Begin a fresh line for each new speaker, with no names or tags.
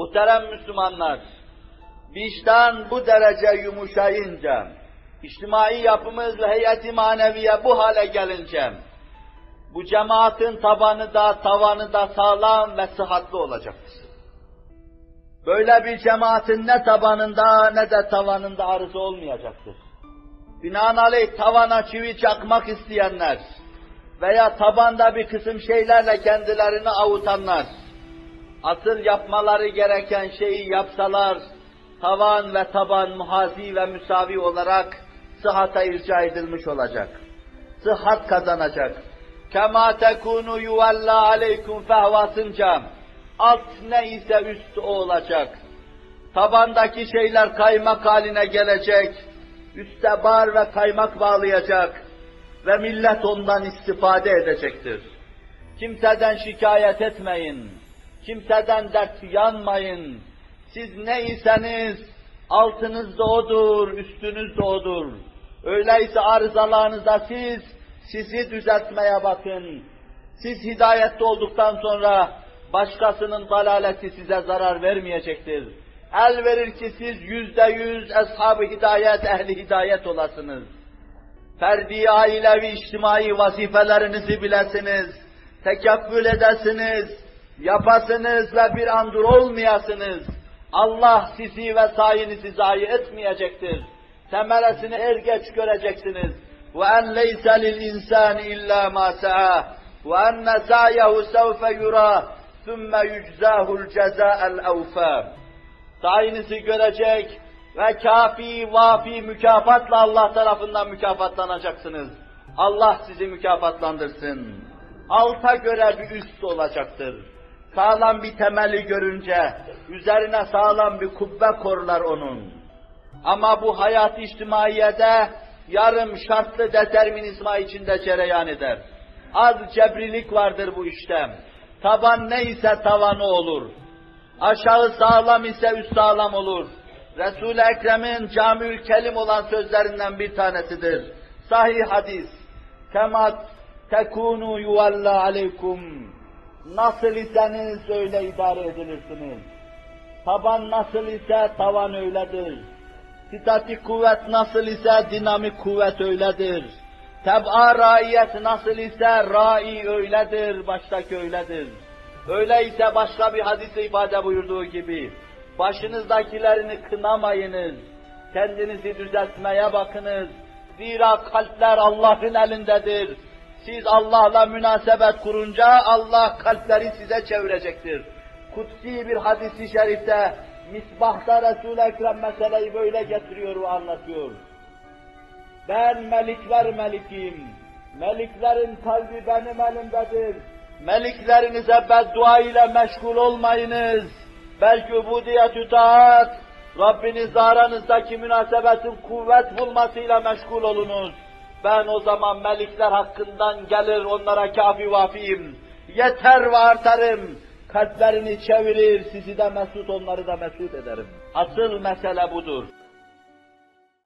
Muhterem Müslümanlar, vicdan bu derece yumuşayınca, içtimai yapımız ve heyeti maneviye bu hale gelince, bu cemaatin tabanı da tavanı da sağlam ve sıhhatli olacaktır. Böyle bir cemaatin ne tabanında ne de tavanında arıza olmayacaktır. Binaenaleyh tavana çivi çakmak isteyenler veya tabanda bir kısım şeylerle kendilerini avutanlar, asıl yapmaları gereken şeyi yapsalar, tavan ve taban muhazi ve müsavi olarak sıhhata irca edilmiş olacak. Sıhhat kazanacak. Kema tekunu yuvalla aleykum fehvasınca alt ne ise üst o olacak. Tabandaki şeyler kaymak haline gelecek. Üste bar ve kaymak bağlayacak. Ve millet ondan istifade edecektir. Kimseden şikayet etmeyin. Kimseden dert yanmayın. Siz neyseniz altınız da odur, üstünüz de odur. Öyleyse arızalarınızda siz sizi düzeltmeye bakın. Siz hidayette olduktan sonra başkasının dalaleti size zarar vermeyecektir. El verir ki siz yüzde yüz eshab-ı hidayet, ehli hidayet olasınız. Ferdi, ailevi, içtimai vazifelerinizi bilesiniz, tekaffül edesiniz, yapasınızla bir andur olmayasınız. Allah sizi ve sayenizi zayi etmeyecektir. Temeresini er geç göreceksiniz. Ve en leyse lil insani illa ma sa'a ve enne sa'yehu sevfe yura thumme yuczahul ceza'el evfa. Sayenizi görecek ve kafi, vafi mükafatla Allah tarafından mükafatlanacaksınız. Allah sizi mükafatlandırsın. Alta göre bir üst olacaktır. Sağlam bir temeli görünce, üzerine sağlam bir kubbe korlar onun. Ama bu hayat içtimaiyede yarım şartlı determinizma içinde cereyan eder. Az cebrilik vardır bu işte. Taban neyse tavanı olur. Aşağı sağlam ise üst sağlam olur. Resul-i Ekrem'in camiül kelim olan sözlerinden bir tanesidir. Sahih hadis. Kemat tekunu yuvalla aleykum. Nasıl iseniz öyle idare edilirsiniz. Taban nasıl ise tavan öyledir. Statik kuvvet nasıl ise dinamik kuvvet öyledir. Teb'a raiyet nasıl ise rai öyledir, baştaki öyledir. Öyleyse başka bir hadise ifade buyurduğu gibi, başınızdakilerini kınamayınız, kendinizi düzeltmeye bakınız. Zira kalpler Allah'ın elindedir. Siz Allah'la münasebet kurunca Allah kalpleri size çevirecektir. Kutsi bir hadisi şerifte Misbah'ta Resul-i Ekrem meseleyi böyle getiriyor ve anlatıyor. Ben melikler melikim. Meliklerin kalbi benim elimdedir. Meliklerinize beddua ile meşgul olmayınız. Belki ubudiyet-ü taat, Rabbiniz aranızdaki münasebetin kuvvet bulmasıyla meşgul olunuz. Ben o zaman melikler hakkından gelir onlara kafi vafiyim. Yeter ve artarım. Kalplerini çevirir, sizi de mesut, onları da mesut ederim. Asıl mesele budur.